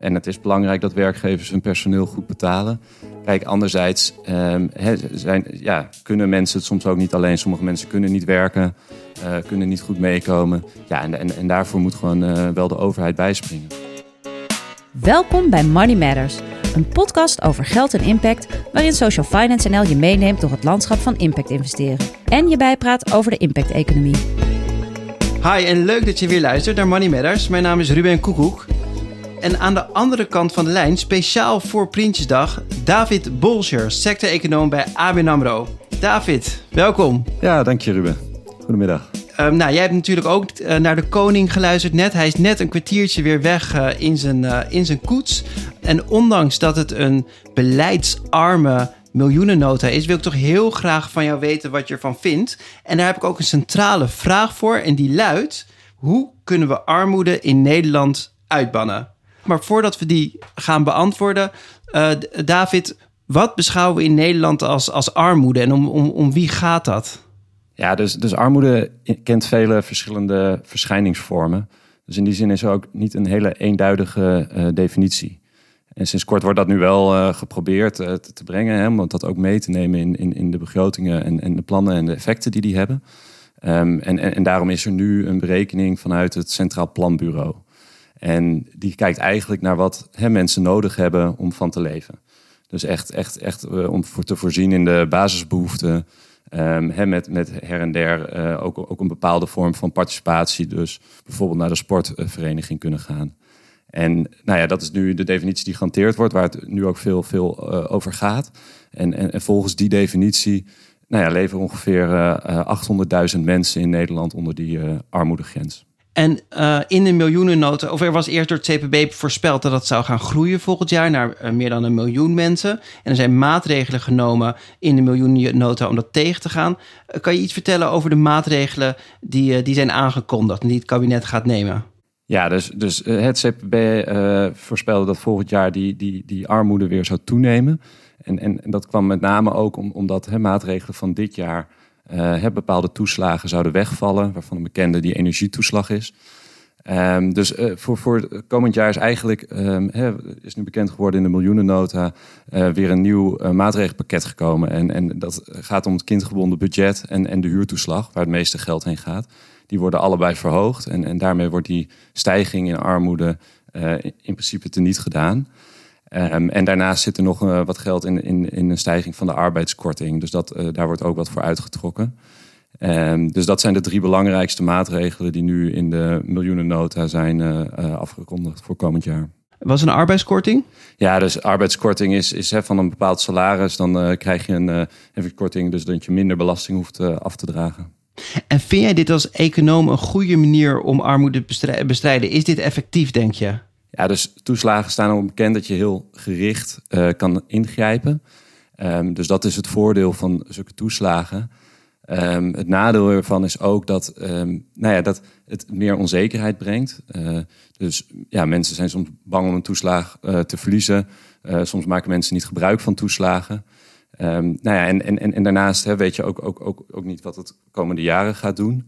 En het is belangrijk dat werkgevers hun personeel goed betalen. Kijk, anderzijds ehm, zijn, ja, kunnen mensen het soms ook niet alleen. Sommige mensen kunnen niet werken, uh, kunnen niet goed meekomen. Ja, en, en, en daarvoor moet gewoon uh, wel de overheid bijspringen. Welkom bij Money Matters, een podcast over geld en impact, waarin Social Finance NL je meeneemt door het landschap van impact investeren en je bijpraat over de impact-economie. Hi en leuk dat je weer luistert naar Money Matters. Mijn naam is Ruben Koekoek. En aan de andere kant van de lijn, speciaal voor Prinsjesdag, David Bolscher, sector-econoom bij ABN AMRO. David, welkom. Ja, dank je Ruben. Goedemiddag. Um, nou, jij hebt natuurlijk ook uh, naar de koning geluisterd net. Hij is net een kwartiertje weer weg uh, in, zijn, uh, in zijn koets. En ondanks dat het een beleidsarme miljoenennota is, wil ik toch heel graag van jou weten wat je ervan vindt. En daar heb ik ook een centrale vraag voor en die luidt... Hoe kunnen we armoede in Nederland uitbannen? Maar voordat we die gaan beantwoorden, uh, David, wat beschouwen we in Nederland als, als armoede en om, om, om wie gaat dat? Ja, dus, dus armoede kent vele verschillende verschijningsvormen. Dus in die zin is er ook niet een hele eenduidige uh, definitie. En sinds kort wordt dat nu wel uh, geprobeerd te, te, brengen, hè, om dat ook mee te nemen in, in, in de begrotingen en, en de plannen en de effecten die die hebben. En, en, en daarom is er nu een berekening vanuit het Centraal Planbureau. En die kijkt eigenlijk naar wat hè, mensen nodig hebben om van te leven. Dus echt, echt, echt uh, om voor te voorzien in de basisbehoeften. Um, hè, met, met her en der uh, ook, ook een bepaalde vorm van participatie. Dus bijvoorbeeld naar de sportvereniging kunnen gaan. En nou ja, dat is nu de definitie die gehanteerd wordt, waar het nu ook veel, veel uh, over gaat. En, en, en, volgens die definitie nou ja, leven ongeveer 800.000 mensen in Nederland onder die armoedegrens. En uh, in de miljoenennota, of er was eerst door het CPB voorspeld dat dat zou gaan groeien volgend jaar naar uh, meer dan een miljoen mensen. En er zijn maatregelen genomen in de miljoenennota om dat tegen te gaan. Uh, kan je iets vertellen over de maatregelen die, die zijn aangekondigd en die het kabinet gaat nemen? Ja, dus, dus het CPB voorspelde dat volgend jaar die, die, die armoede weer zou toenemen. En, en, en dat kwam met name ook om, omdat hè, maatregelen van dit jaar uh, bepaalde toeslagen zouden wegvallen, waarvan een bekende die energietoeslag is. Um, dus uh, voor, voor komend jaar is eigenlijk, he, is nu bekend geworden in de miljoenennota, uh, weer een nieuw maatregelpakket gekomen. En, en dat gaat om het kindgebonden budget en, en de huurtoeslag, waar het meeste geld heen gaat. Die worden allebei verhoogd en, en daarmee wordt die stijging in armoede in principe teniet gedaan. Um, en daarnaast zit er nog uh, wat geld in, in, in een stijging van de arbeidskorting. Dus dat, uh, daar wordt ook wat voor uitgetrokken. Um, dus dat zijn de drie belangrijkste maatregelen die nu in de miljoenennota zijn uh, afgekondigd voor komend jaar. Was een arbeidskorting? Ja, dus arbeidskorting is, is hè, van een bepaald salaris. Dan krijg je een heffingkorting, dus dat je minder belasting hoeft af te dragen. En vind jij dit als econoom een goede manier om armoede te bestrijden? Is dit effectief, denk je? Ja, dus toeslagen staan al bekend dat je heel gericht uh, kan ingrijpen. Um, dus dat is het voordeel van zulke toeslagen. Um, het nadeel ervan is ook dat, um, nou ja, dat het meer onzekerheid brengt. Uh, dus ja, mensen zijn soms bang om een toeslag uh, te verliezen. soms maken mensen niet gebruik van toeslagen. nou ja, en, en, en daarnaast hè, weet je ook, ook, ook, ook niet wat het komende jaren gaat doen.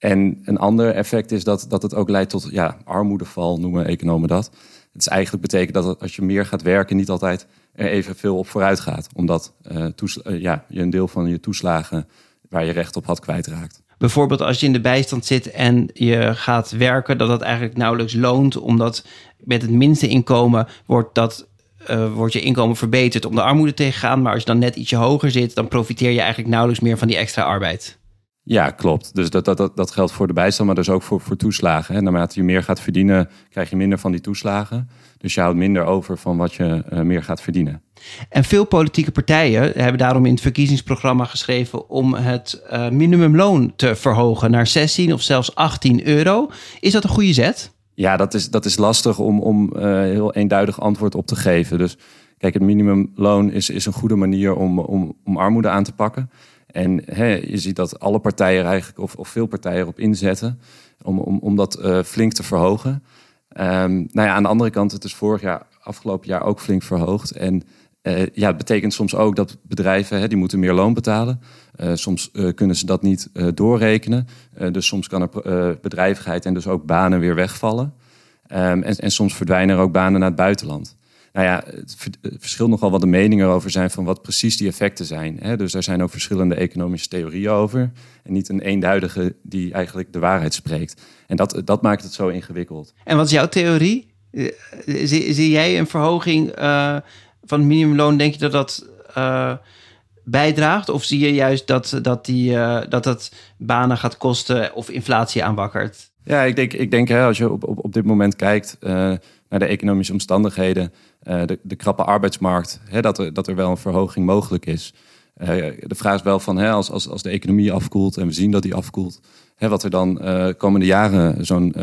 En een ander effect is dat, dat het ook leidt tot ja, armoedeval, noemen economen dat. Het is eigenlijk betekent dat als je meer gaat werken, niet altijd er evenveel op vooruit gaat. Omdat uh, uh, ja, je een deel van je toeslagen waar je recht op had kwijtraakt. Bijvoorbeeld als je in de bijstand zit en je gaat werken, dat dat eigenlijk nauwelijks loont. Omdat met het minste inkomen wordt dat uh, wordt je inkomen verbeterd om de armoede tegen te gaan. Maar als je dan net ietsje hoger zit, dan profiteer je eigenlijk nauwelijks meer van die extra arbeid. Ja, klopt. Dus dat, dat, dat, dat geldt voor de bijstand, maar dus ook voor, voor toeslagen. Hè. Naarmate je meer gaat verdienen, krijg je minder van die toeslagen. Dus je houdt minder over van wat je uh, meer gaat verdienen. En veel politieke partijen hebben daarom in het verkiezingsprogramma geschreven om het uh, minimumloon te verhogen naar 16 of zelfs 18 euro. Is dat een goede zet? Ja, dat is, dat is lastig om, om uh, heel eenduidig antwoord op te geven. Dus kijk, het minimumloon is, is een goede manier om, om, om armoede aan te pakken. En je ziet dat alle partijen eigenlijk, of, of veel partijen erop inzetten om, om, om dat uh, flink te verhogen. Um, nou ja, aan de andere kant, het is vorig jaar, afgelopen jaar ook flink verhoogd. En uh, ja, het betekent soms ook dat bedrijven, hè, die moeten meer loon betalen. Uh, soms kunnen ze dat niet doorrekenen. dus soms kan er bedrijvigheid en dus ook banen weer wegvallen. Ehm, en, en soms verdwijnen er ook banen naar het buitenland. Nou ja, het verschilt nogal wat de meningen erover zijn van wat precies die effecten zijn. Hè? Dus er zijn ook verschillende economische theorieën over. En niet een eenduidige die eigenlijk de waarheid spreekt. En dat, dat maakt het zo ingewikkeld. En wat is jouw theorie? Eh, zie, zie jij een verhoging uh, van het minimumloon? Denk je dat dat uh, bijdraagt? Of zie je juist dat dat, die, dat dat banen gaat kosten of inflatie aanwakkert? Ja, ik denk, ik denk hè, als je op, op, op dit moment kijkt naar de economische omstandigheden, uh, de, de krappe arbeidsmarkt, hè, dat, er, dat er wel een verhoging mogelijk is. Uh, de vraag is wel van hè, als, als, de economie afkoelt en we zien dat die afkoelt, hè, wat er dan uh, komende jaren zo'n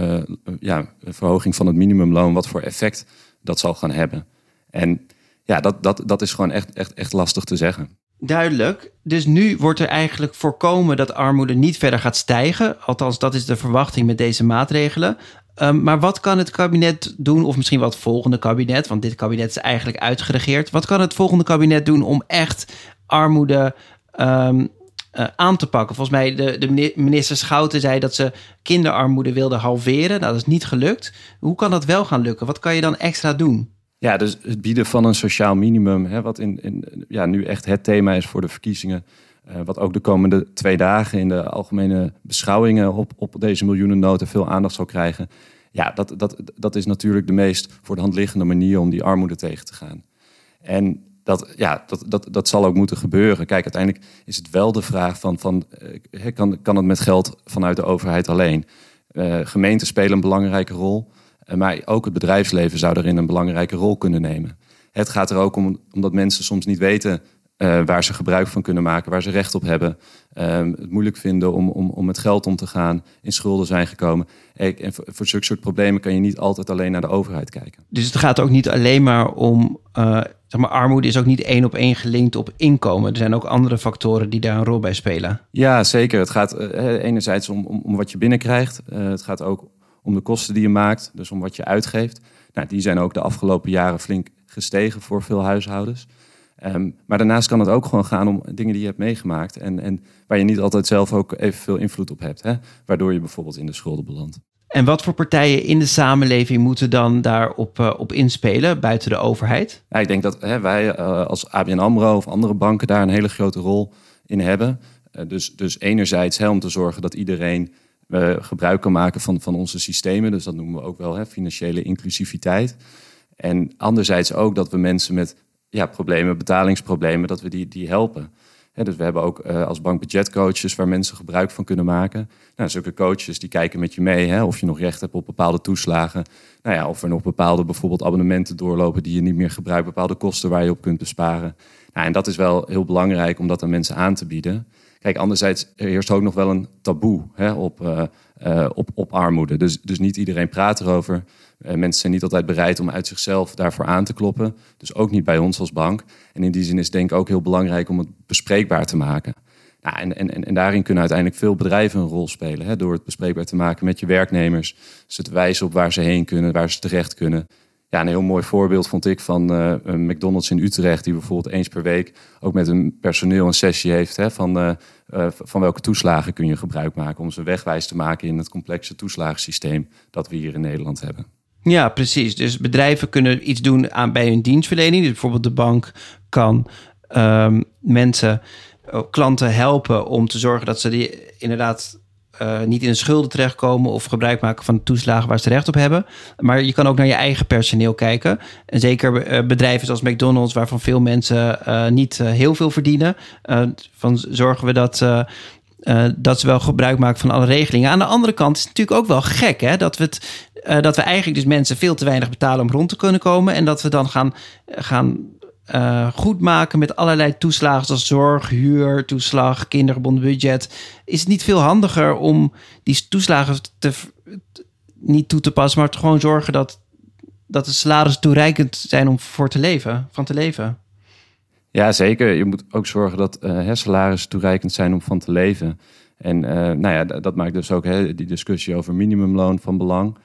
ja, verhoging van het minimumloon, wat voor effect dat zal gaan hebben. En ja, dat, dat, dat is gewoon echt, echt, echt lastig te zeggen. Duidelijk. Dus nu wordt er eigenlijk voorkomen dat armoede niet verder gaat stijgen. Althans, dat is de verwachting met deze maatregelen. Um, maar wat kan het kabinet doen, of misschien wat het volgende kabinet, want dit kabinet is eigenlijk uitgeregeerd. Wat kan het volgende kabinet doen om echt armoede um, uh, aan te pakken? Volgens mij, de, de minister Schouten zei dat ze kinderarmoede wilde halveren. Nou, dat is niet gelukt. Hoe kan dat wel gaan lukken? Wat kan je dan extra doen? Ja, dus het bieden van een sociaal minimum, hè, wat in, in, ja, nu echt het thema is voor de verkiezingen. Uh, wat ook de komende twee dagen in de algemene beschouwingen op, op deze miljoenennoten veel aandacht zal krijgen. Ja, dat, dat, dat is natuurlijk de meest voor de hand liggende manier om die armoede tegen te gaan. En dat, ja, dat, dat, dat zal ook moeten gebeuren. Kijk, uiteindelijk is het wel de vraag van, van uh, kan, kan het met geld vanuit de overheid alleen? Uh, gemeenten spelen een belangrijke rol. Eh, maar ook het bedrijfsleven zou daarin een belangrijke rol kunnen nemen. Het gaat er ook om omdat mensen soms niet weten uh, waar ze gebruik van kunnen maken, waar ze recht op hebben. Um, het moeilijk vinden om, om, om met geld om te gaan, in schulden zijn gekomen. En voor, voor zulke soort problemen kan je niet altijd alleen naar de overheid kijken. Dus het gaat ook niet alleen maar om. Uh, zeg maar, armoede is ook niet één op één gelinkt op inkomen. Er zijn ook andere factoren die daar een rol bij spelen. Ja, zeker. Het gaat uh, enerzijds om, om, om, wat je binnenkrijgt. het gaat ook om de kosten die je maakt, dus om wat je uitgeeft. Nou, die zijn ook de afgelopen jaren flink gestegen voor veel huishoudens. Um, maar daarnaast kan het ook gewoon gaan om dingen die je hebt meegemaakt en, en waar je niet altijd zelf ook evenveel invloed op hebt, hè? waardoor je bijvoorbeeld in de schulden belandt. En wat voor partijen in de samenleving moeten dan daarop uh, op inspelen buiten de overheid? Ja, ik denk dat hè, wij uh, als ABN AMRO of andere banken daar een hele grote rol in hebben. Uh, dus, dus enerzijds hè, om te zorgen dat iedereen gebruik kan maken van, van onze systemen. Dus dat noemen we ook wel hè, financiële inclusiviteit. En anderzijds ook dat we mensen met ja, problemen, betalingsproblemen, dat we die, die helpen. dus we hebben ook uh, als bank budgetcoaches waar mensen gebruik van kunnen maken. Nou, zulke coaches die kijken met je mee hè, of je nog recht hebt op bepaalde toeslagen. Nou ja, of er nog bepaalde bijvoorbeeld abonnementen doorlopen die je niet meer gebruikt, bepaalde kosten waar je op kunt besparen. Nou, en dat is wel heel belangrijk om dat aan mensen aan te bieden. Kijk, anderzijds er heerst ook nog wel een taboe hè, op, uh, uh, op, op armoede. Dus, dus niet iedereen praat erover. Uh, mensen zijn niet altijd bereid om uit zichzelf daarvoor aan te kloppen. Dus ook niet bij ons als bank. En in die zin is denk ik ook heel belangrijk om het bespreekbaar te maken. Nou, en, en, en daarin kunnen uiteindelijk veel bedrijven een rol spelen. Hè, door het bespreekbaar te maken met je werknemers. Ze te wijzen op waar ze heen kunnen, waar ze terecht kunnen. Ja, een heel mooi voorbeeld vond ik van uh, een McDonald's in Utrecht, die bijvoorbeeld eens per week ook met hun personeel een sessie heeft hè, van, uh, uh, van welke toeslagen kun je gebruik maken om ze wegwijs te maken in het complexe toeslagensysteem dat we hier in Nederland hebben. Ja, precies. Dus bedrijven kunnen iets doen aan, bij hun dienstverlening. Dus bijvoorbeeld de bank kan um, mensen, klanten helpen om te zorgen dat ze die inderdaad uh, niet in de schulden terechtkomen of gebruik maken van de toeslagen waar ze recht op hebben. Maar je kan ook naar je eigen personeel kijken. En zeker uh, bedrijven zoals McDonald's, waarvan veel mensen uh, niet heel veel verdienen. van zorgen we dat. dat ze wel gebruik maken van alle regelingen. Aan de andere kant is het natuurlijk ook wel gek hè, dat we het dat we eigenlijk dus mensen veel te weinig betalen om rond te kunnen komen. En dat we dan gaan, gaan uh, goed maken met allerlei toeslagen zoals zorg, huur, toeslag, kindergebonden budget. Is het niet veel handiger om die toeslagen te, niet toe te passen, maar te gewoon zorgen dat, dat de salaris toereikend zijn om voor te leven, van te leven? Ja, zeker. Je moet ook zorgen dat uh, salarissen toereikend zijn om van te leven. En uh, nou ja, dat maakt dus ook hè, die discussie over minimumloon van belang.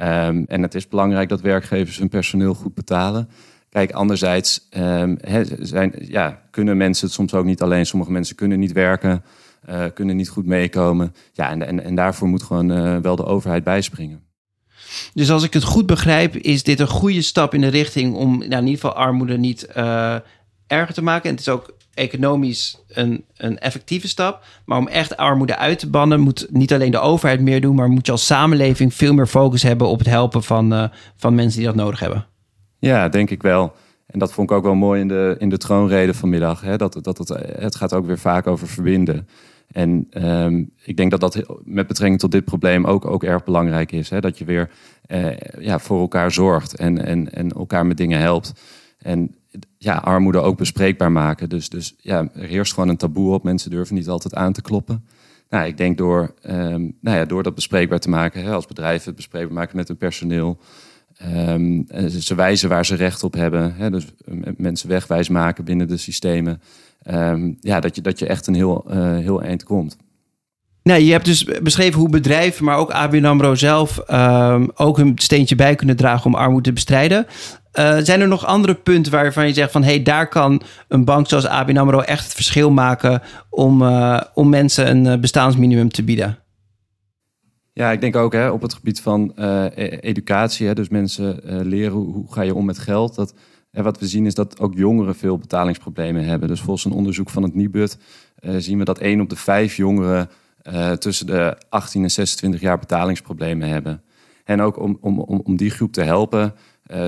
Um, en het is belangrijk dat werkgevers hun personeel goed betalen. Kijk, anderzijds um, zijn, ja, kunnen mensen het soms ook niet alleen. Sommige mensen kunnen niet werken, uh, kunnen niet goed meekomen. Ja, en, en, en daarvoor moet gewoon uh, wel de overheid bijspringen. Dus als ik het goed begrijp, is dit een goede stap in de richting om nou, in ieder geval armoede niet uh, erger te maken. En het is ook economisch een, een effectieve stap. Maar om echt armoede uit te bannen, moet niet alleen de overheid meer doen, maar moet je als samenleving veel meer focus hebben op het helpen van, van mensen die dat nodig hebben. Ja, denk ik wel. En dat vond ik ook wel mooi in de, in de troonrede vanmiddag. Hè? Dat, dat het, het gaat ook weer vaak over verbinden. En um, ik denk dat dat met betrekking tot dit probleem ook, ook erg belangrijk is. Hè? Dat je weer uh, ja, voor elkaar zorgt en, en, en elkaar met dingen helpt. En ja, armoede ook bespreekbaar maken. Dus, dus ja, er heerst gewoon een taboe op. Mensen durven niet altijd aan te kloppen. Nou, ik denk door, um, nou ja, door dat bespreekbaar te maken, hè, als bedrijven het bespreekbaar maken met hun personeel. Um, ze wijzen waar ze recht op hebben. Hè, dus mensen wegwijs maken binnen de systemen. Um, ja, dat je, dat je echt een heel, uh, heel eind komt. Nou, je hebt dus beschreven hoe bedrijven, maar ook ABN AMRO zelf... Um, ook een steentje bij kunnen dragen om armoede te bestrijden. Zijn er nog andere punten waarvan je zegt van... hé, hey, daar kan een bank zoals ABN AMRO echt het verschil maken... om, om mensen een bestaansminimum te bieden? Ja, ik denk ook hè, op het gebied van uh, educatie. Hè, dus mensen uh, leren hoe, ga je om met geld. Dat, en wat we zien is dat ook jongeren veel betalingsproblemen hebben. Dus volgens een onderzoek van het Nibud uh, zien we dat 1 op de 5 jongeren tussen de 18 en 26 jaar betalingsproblemen hebben. En ook om, om, om, om die groep te helpen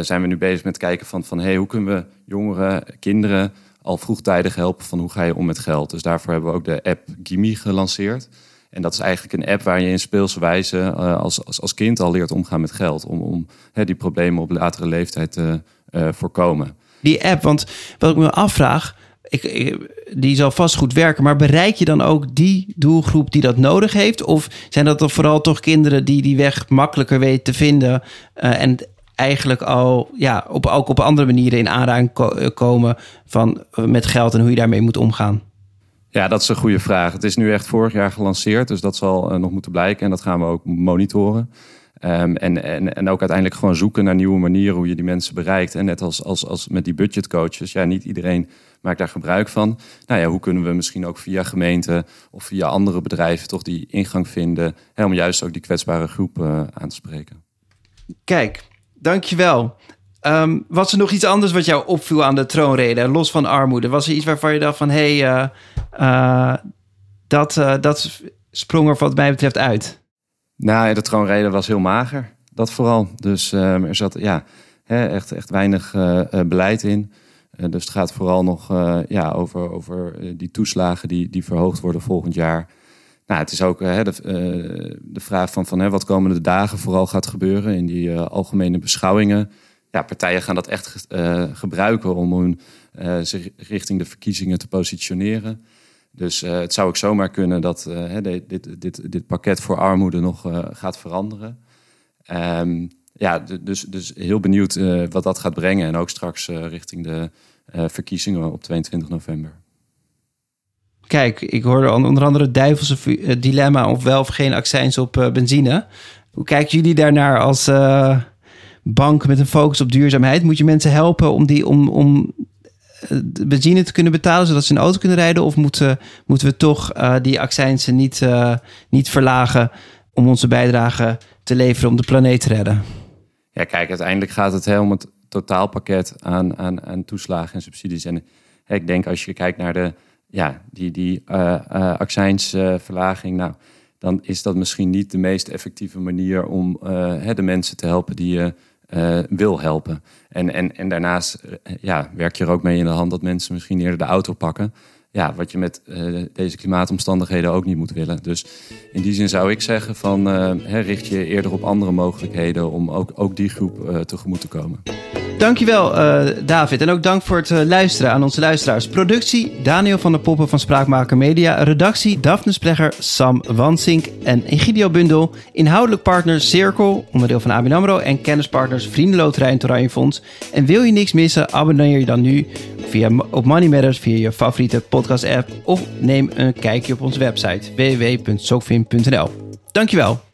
zijn we nu bezig met kijken van, van hey, hoe kunnen we jongeren, kinderen al vroegtijdig helpen van hoe ga je om met geld. Dus daarvoor hebben we ook de app Gimi gelanceerd. En dat is eigenlijk een app waar je in speelse wijze uh, als, als, als kind al leert omgaan met geld. Om, om die problemen op latere leeftijd te uh, voorkomen. Die app, want wat ik me afvraag, ik, die zal vast goed werken. Maar bereik je dan ook die doelgroep die dat nodig heeft? Of zijn dat dan vooral toch kinderen die die weg makkelijker weten te vinden uh, en eigenlijk al ja, op, ook op andere manieren in aanraking ko komen van, met geld en hoe je daarmee moet omgaan? Ja, dat is een goede vraag. Het is nu echt vorig jaar gelanceerd, dus dat zal uh, nog moeten blijken. En dat gaan we ook monitoren. Um, en, en, ook uiteindelijk gewoon zoeken naar nieuwe manieren hoe je die mensen bereikt. En net als, als, als met die budgetcoaches, ja, niet iedereen maakt daar gebruik van. Nou ja, hoe kunnen we misschien ook via gemeenten of via andere bedrijven toch die ingang vinden hè, om juist ook die kwetsbare groep uh, aan te spreken. Kijk, dankjewel. Um, was er nog iets anders wat jou opviel aan de troonrede, los van armoede? Was er iets waarvan je dacht van, hé, hey, uh, uh, dat, uh, dat sprong er wat mij betreft uit? Nou, de troonrede was heel mager, dat vooral. Dus um, er zat ja, hè, echt, echt weinig beleid in. dus het gaat vooral nog ja, over, over die toeslagen die, die verhoogd worden volgend jaar. Nou, het is ook hè, de, de vraag van, van hè, wat komende dagen vooral gaat gebeuren in die algemene beschouwingen ja, partijen gaan dat echt uh, gebruiken om hun, uh, zich richting de verkiezingen te positioneren. Dus uh, het zou ook zomaar kunnen dat dit, dit, dit, dit pakket voor armoede nog gaat veranderen. Um, ja, dus, dus heel benieuwd wat dat gaat brengen. En ook straks richting de verkiezingen op 22 november. Kijk, ik hoorde onder andere het duivelse dilemma of wel of geen accijns op benzine. Hoe kijken jullie daarnaar als bank met een focus op duurzaamheid. Moet je mensen helpen om, die, om, om eh, benzine te kunnen betalen, zodat ze een auto kunnen rijden? Of moeten, moeten we toch uh, die accijnsen niet, uh, niet verlagen om onze bijdrage te leveren om de planeet te redden? Ja, kijk, uiteindelijk gaat het hè, om het totaalpakket aan, aan, aan toeslagen en subsidies. En hè, ik denk als je kijkt naar de, ja, die, die uh, accijnsverlaging, nou, dan is dat misschien niet de meest effectieve manier om de mensen te helpen die uh, wil helpen. En, en, en daarnaast uh, ja, werk je er ook mee in de hand dat mensen misschien eerder de auto pakken. Ja, wat je met uh, deze klimaatomstandigheden ook niet moet willen. Dus in die zin zou ik zeggen van richt je eerder op andere mogelijkheden om ook, ook die groep tegemoet te komen. Dankjewel uh, David en ook dank voor het uh, luisteren aan onze luisteraars. Productie Daniel van der Poppen van Spraakmaker Media. Redactie Daphne Splegger, Sam Wansink en Egidio Bundel. Inhoudelijk partner Cirkel, onderdeel van ABN AMRO. En kennispartners Vriendenloterij en Toranje Fonds. En wil je niks missen, abonneer je dan nu via, op Money Matters via je favoriete podcast app. Of neem een kijkje op onze website www.sokfin.nl Dankjewel.